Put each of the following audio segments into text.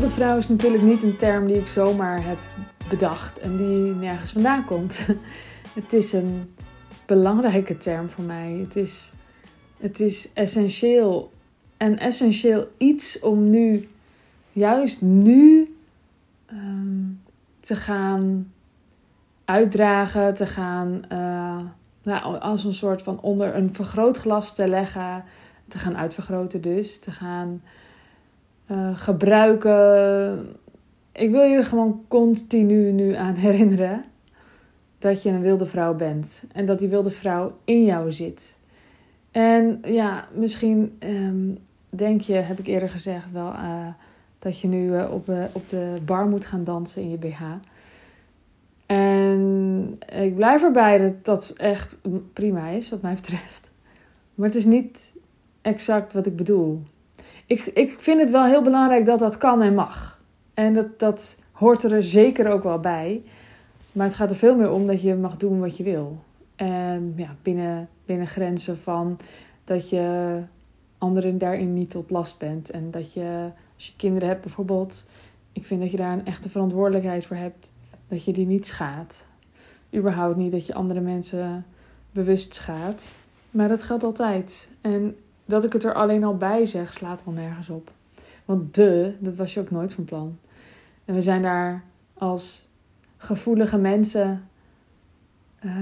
wilde vrouw is natuurlijk niet een term die ik zomaar heb bedacht en die nergens vandaan komt. Het is een belangrijke term voor mij. Het is, het is essentieel. En essentieel iets om nu, juist nu, ehm, te gaan uitdragen, te gaan uh, nou, als een soort van onder een vergrootglas te leggen, te gaan uitvergroten dus, te gaan uh, gebruiken. Ik wil je er gewoon continu nu aan herinneren dat je een wilde vrouw bent en dat die wilde vrouw in jou zit. En ja, misschien um, denk je, heb ik eerder gezegd, wel uh, dat je nu uh, op, op de bar moet gaan dansen in je BH. En ik blijf erbij dat dat echt prima is, wat mij betreft. Maar het is niet exact wat ik bedoel. Ik, ik vind het wel heel belangrijk dat dat kan en mag. En dat, dat hoort er zeker ook wel bij. Maar het gaat er veel meer om dat je mag doen wat je wil. En ja, binnen, binnen grenzen van dat je anderen daarin niet tot last bent. En dat je, als je kinderen hebt bijvoorbeeld, ik vind dat je daar een echte verantwoordelijkheid voor hebt. Dat je die niet schaadt. Überhaupt niet dat je andere mensen bewust schaadt. Maar dat geldt altijd. En dat ik het er alleen al bij zeg, slaat wel nergens op. Want de, dat was je ook nooit van plan. En we zijn daar als gevoelige mensen uh,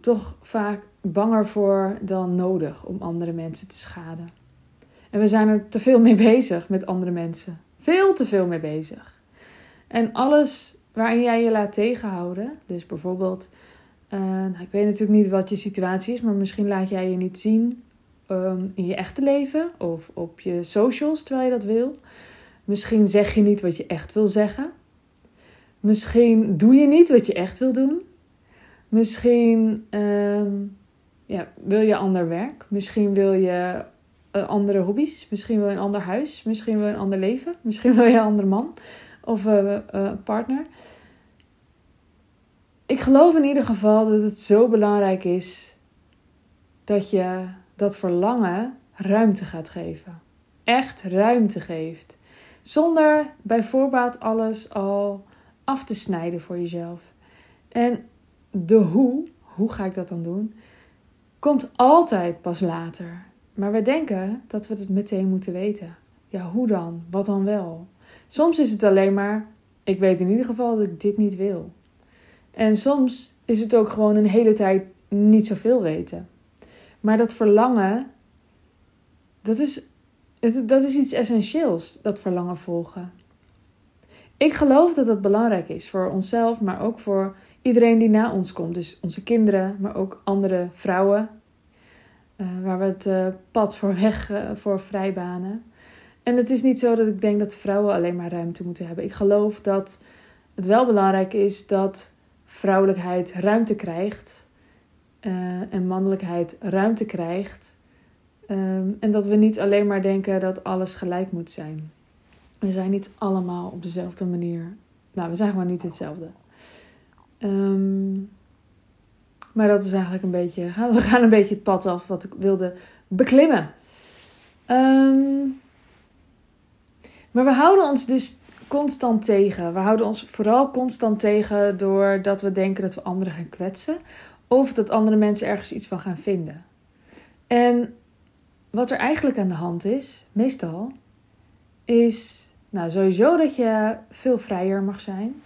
toch vaak banger voor dan nodig om andere mensen te schaden. En we zijn er te veel mee bezig met andere mensen. Veel te veel mee bezig. En alles waarin jij je laat tegenhouden, dus bijvoorbeeld, uh, nou, ik weet natuurlijk niet wat je situatie is, maar misschien laat jij je niet zien um, in je echte leven of op je socials terwijl je dat wil. Misschien zeg je niet wat je echt wil zeggen. Misschien doe je niet wat je echt wil doen. Misschien um, ja, wil je ander werk. Misschien wil je uh, andere hobby's. Misschien wil je een ander huis. Misschien wil je een ander leven. Misschien wil je een andere man of uh, partner. Ik geloof in ieder geval dat het zo belangrijk is dat je dat verlangen ruimte gaat geven. Echt ruimte geeft. Zonder bij voorbaat alles al af te snijden voor jezelf. En de hoe, hoe ga ik dat dan doen, komt altijd pas later. Maar we denken dat we het meteen moeten weten. Ja, hoe dan? Wat dan wel? Soms is het alleen maar, ik weet in ieder geval dat ik dit niet wil. En soms is het ook gewoon een hele tijd niet zoveel weten. Maar dat verlangen, dat is, dat is iets essentieels, dat verlangen volgen. Ik geloof dat dat belangrijk is voor onszelf, maar ook voor iedereen die na ons komt. Dus onze kinderen, maar ook andere vrouwen, uh, waar we het uh, pad voor weg uh, voor vrijbanen. En het is niet zo dat ik denk dat vrouwen alleen maar ruimte moeten hebben. Ik geloof dat het wel belangrijk is dat vrouwelijkheid ruimte krijgt uh, en mannelijkheid ruimte krijgt. Um, en dat we niet alleen maar denken dat alles gelijk moet zijn. We zijn niet allemaal op dezelfde manier. Nou, we zijn gewoon niet hetzelfde. Um, maar dat is eigenlijk een beetje. We gaan een beetje het pad af wat ik wilde beklimmen. Um, maar we houden ons dus constant tegen. We houden ons vooral constant tegen doordat we denken dat we anderen gaan kwetsen. Of dat andere mensen ergens iets van gaan vinden. En wat er eigenlijk aan de hand is, meestal, is nou, sowieso dat je veel vrijer mag zijn.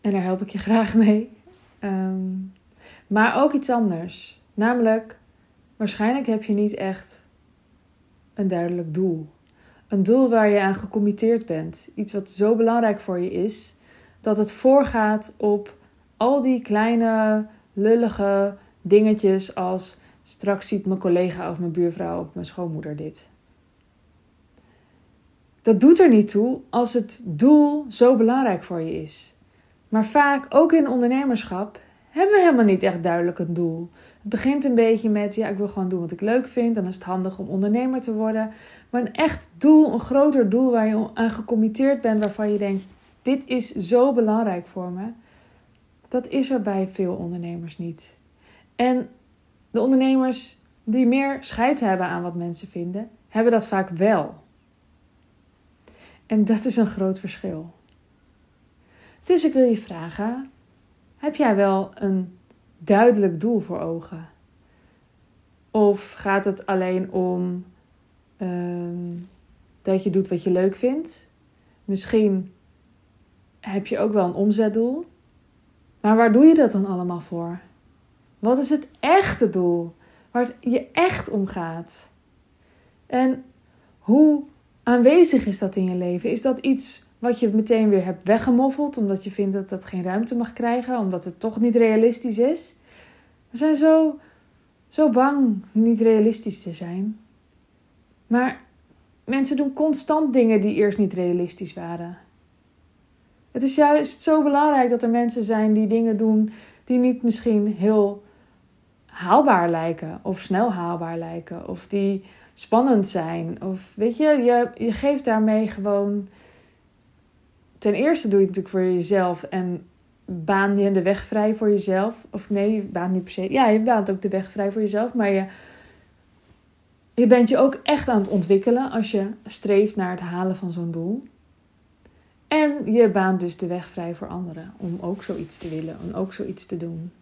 En daar help ik je graag mee. Um, maar ook iets anders. Namelijk, waarschijnlijk heb je niet echt een duidelijk doel. Een doel waar je aan gecommitteerd bent. Iets wat zo belangrijk voor je is dat het voorgaat op al die kleine lullige dingetjes als straks ziet mijn collega of mijn buurvrouw of mijn schoonmoeder dit. Dat doet er niet toe als het doel zo belangrijk voor je is. Maar vaak, ook in ondernemerschap, hebben we helemaal niet echt duidelijk een doel. Het begint een beetje met, ja, ik wil gewoon doen wat ik leuk vind. Dan is het handig om ondernemer te worden. Maar een echt doel, een groter doel waar je aan gecommitteerd bent, waarvan je denkt, dit is zo belangrijk voor me. Dat is er bij veel ondernemers niet. En de ondernemers die meer scheid hebben aan wat mensen vinden, hebben dat vaak wel. En dat is een groot verschil. Dus ik wil je vragen: heb jij wel een duidelijk doel voor ogen? Of gaat het alleen om ehm, dat je doet wat je leuk vindt? Misschien heb je ook wel een omzetdoel. Maar waar doe je dat dan allemaal voor? Wat is het echte doel? Waar je echt om gaat? En hoe aanwezig is dat in je leven? Is dat iets wat je meteen weer hebt weggemoffeld omdat je vindt dat dat geen ruimte mag krijgen, omdat het toch niet realistisch is? We zijn zo, zo bang niet realistisch te zijn. Maar mensen doen constant dingen die eerst niet realistisch waren. Het is juist zo belangrijk dat er mensen zijn die dingen doen die niet misschien heel haalbaar lijken of snel haalbaar lijken of die spannend zijn. Of weet je, je, je geeft daarmee gewoon. Ten eerste doe je het natuurlijk voor jezelf en baan je de weg vrij voor jezelf. Of nee, je baant niet per se. Ja, je baant ook de weg vrij voor jezelf, maar je, je bent je ook echt aan het ontwikkelen als je streeft naar het halen van zo'n doel. En je baant dus de weg vrij voor anderen om ook zoiets te willen, om ook zoiets te doen.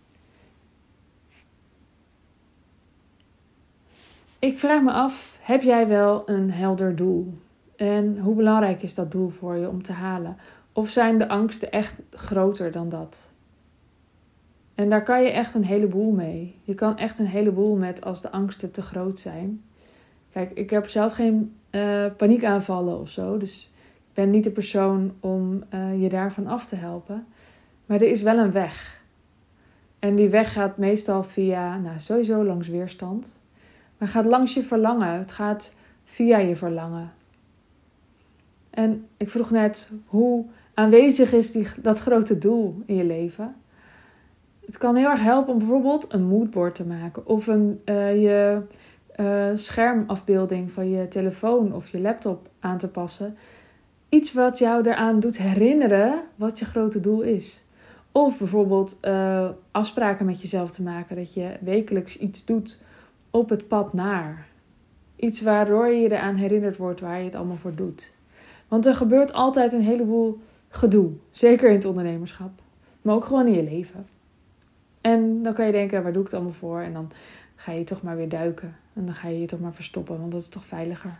Ik vraag me af, heb jij wel een helder doel? En hoe belangrijk is dat doel voor je om te halen? Of zijn de angsten echt groter dan dat? En daar kan je echt een heleboel mee. Je kan echt een heleboel met als de angsten te groot zijn. Kijk, ik heb zelf geen uh, paniekaanvallen of zo. Dus ben niet de persoon om uh, je daarvan af te helpen. Maar er is wel een weg. En die weg gaat meestal via, nou sowieso langs weerstand. Maar gaat langs je verlangen. Het gaat via je verlangen. En ik vroeg net hoe aanwezig is die, dat grote doel in je leven. Het kan heel erg helpen om bijvoorbeeld een moodboard te maken of een, uh, je uh, schermafbeelding van je telefoon of je laptop aan te passen. Iets wat jou eraan doet herinneren wat je grote doel is. Of bijvoorbeeld uh, afspraken met jezelf te maken dat je wekelijks iets doet op het pad naar. Iets waardoor je je eraan herinnerd wordt waar je het allemaal voor doet. Want er gebeurt altijd een heleboel gedoe. Zeker in het ondernemerschap. Maar ook gewoon in je leven. En dan kan je denken, waar doe ik het allemaal voor? En dan ga je toch maar weer duiken. En dan ga je je toch maar verstoppen, want dat is toch veiliger.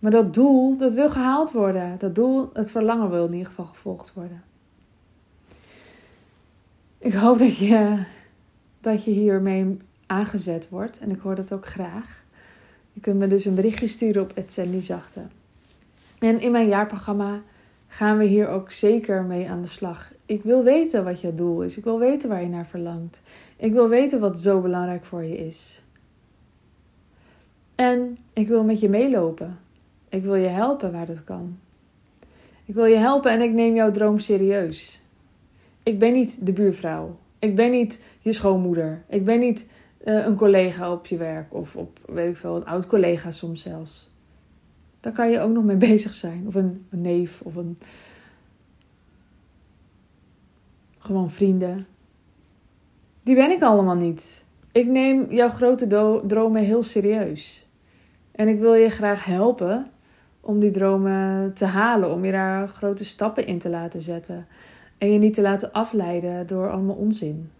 Maar dat doel, dat wil gehaald worden. Dat doel, het verlangen wil in ieder geval gevolgd worden. Ik hoop dat je, dat je hiermee aangezet wordt. En ik hoor dat ook graag. Je kunt me dus een berichtje sturen op Zachte. En in mijn jaarprogramma gaan we hier ook zeker mee aan de slag. Ik wil weten wat je doel is. Ik wil weten waar je naar verlangt. Ik wil weten wat zo belangrijk voor je is. En ik wil met je meelopen. Ik wil je helpen waar dat kan. Ik wil je helpen en ik neem jouw droom serieus. Ik ben niet de buurvrouw. Ik ben niet je schoonmoeder. Ik ben niet uh, een collega op je werk of op, weet ik veel, een oud collega soms zelfs. Daar kan je ook nog mee bezig zijn. Of een, een neef of een. Gewoon vrienden. Die ben ik allemaal niet. Ik neem jouw grote dromen heel serieus. En ik wil je graag helpen om die dromen te halen, om je daar grote stappen in te laten zetten. En je niet te laten afleiden door allemaal onzin.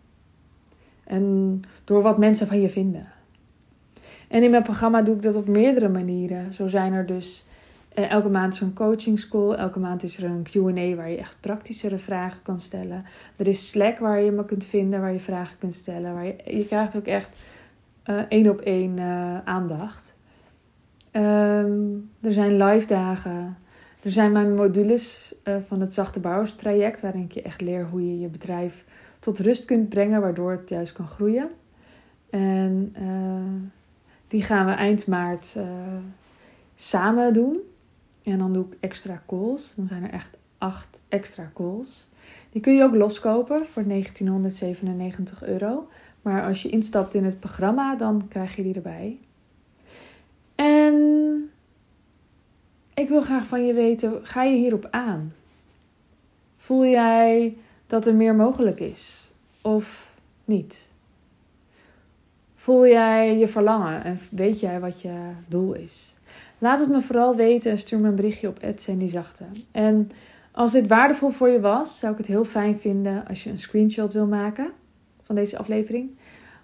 En door wat mensen van je vinden. En in mijn programma doe ik dat op meerdere manieren. Zo zijn er dus eh, elke maand zo'n coaching school. Elke maand is er een QA waar je echt praktischere vragen kan stellen. Er is Slack waar je me kunt vinden, waar je vragen kunt stellen. Waar je, je krijgt ook echt uh, één op één uh, aandacht. Um, er zijn live dagen. Er zijn mijn modules uh, van het Zachte Bouwers traject, waarin ik je echt leer hoe je je bedrijf tot rust kunt brengen, waardoor het juist kan groeien. En uh, die gaan we eind maart uh, samen doen. En dan doe ik extra calls. Dan zijn er echt acht extra calls. Die kun je ook loskopen voor 1997 euro. Maar als je instapt in het programma, dan krijg je die erbij. En ik wil graag van je weten, ga je hierop aan? Voel jij dat er meer mogelijk is of niet? Voel jij je verlangen en weet jij wat je doel is? Laat het me vooral weten en stuur me een berichtje op Zachte. En als dit waardevol voor je was, zou ik het heel fijn vinden als je een screenshot wil maken van deze aflevering.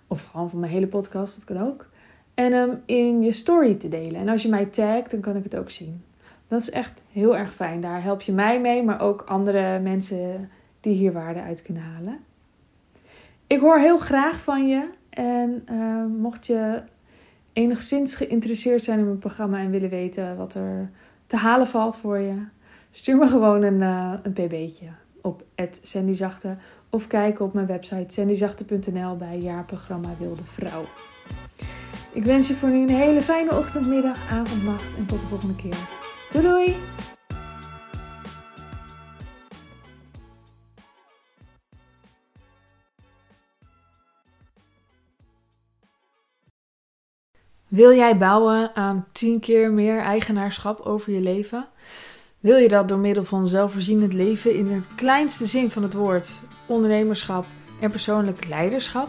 Of gewoon van mijn hele podcast, dat kan ook. En hem in je story te delen. En als je mij tagt, dan kan ik het ook zien. Dat is echt heel erg fijn. Daar help je mij mee, maar ook andere mensen die hier waarde uit kunnen halen. Ik hoor heel graag van je. En uh, mocht je enigszins geïnteresseerd zijn in mijn programma en willen weten wat er te halen valt voor je, stuur me gewoon een, uh, een pb'tje op @sandyzachte of kijk op mijn website sandyzachte.nl bij jaarprogramma Wilde Vrouw. Ik wens je voor nu een hele fijne ochtend, middag, avond, nacht en tot de volgende keer. Doei doei! Wil jij bouwen aan 10 keer meer eigenaarschap over je leven? Wil je dat door middel van zelfvoorzienend leven in het kleinste zin van het woord, ondernemerschap en persoonlijk leiderschap?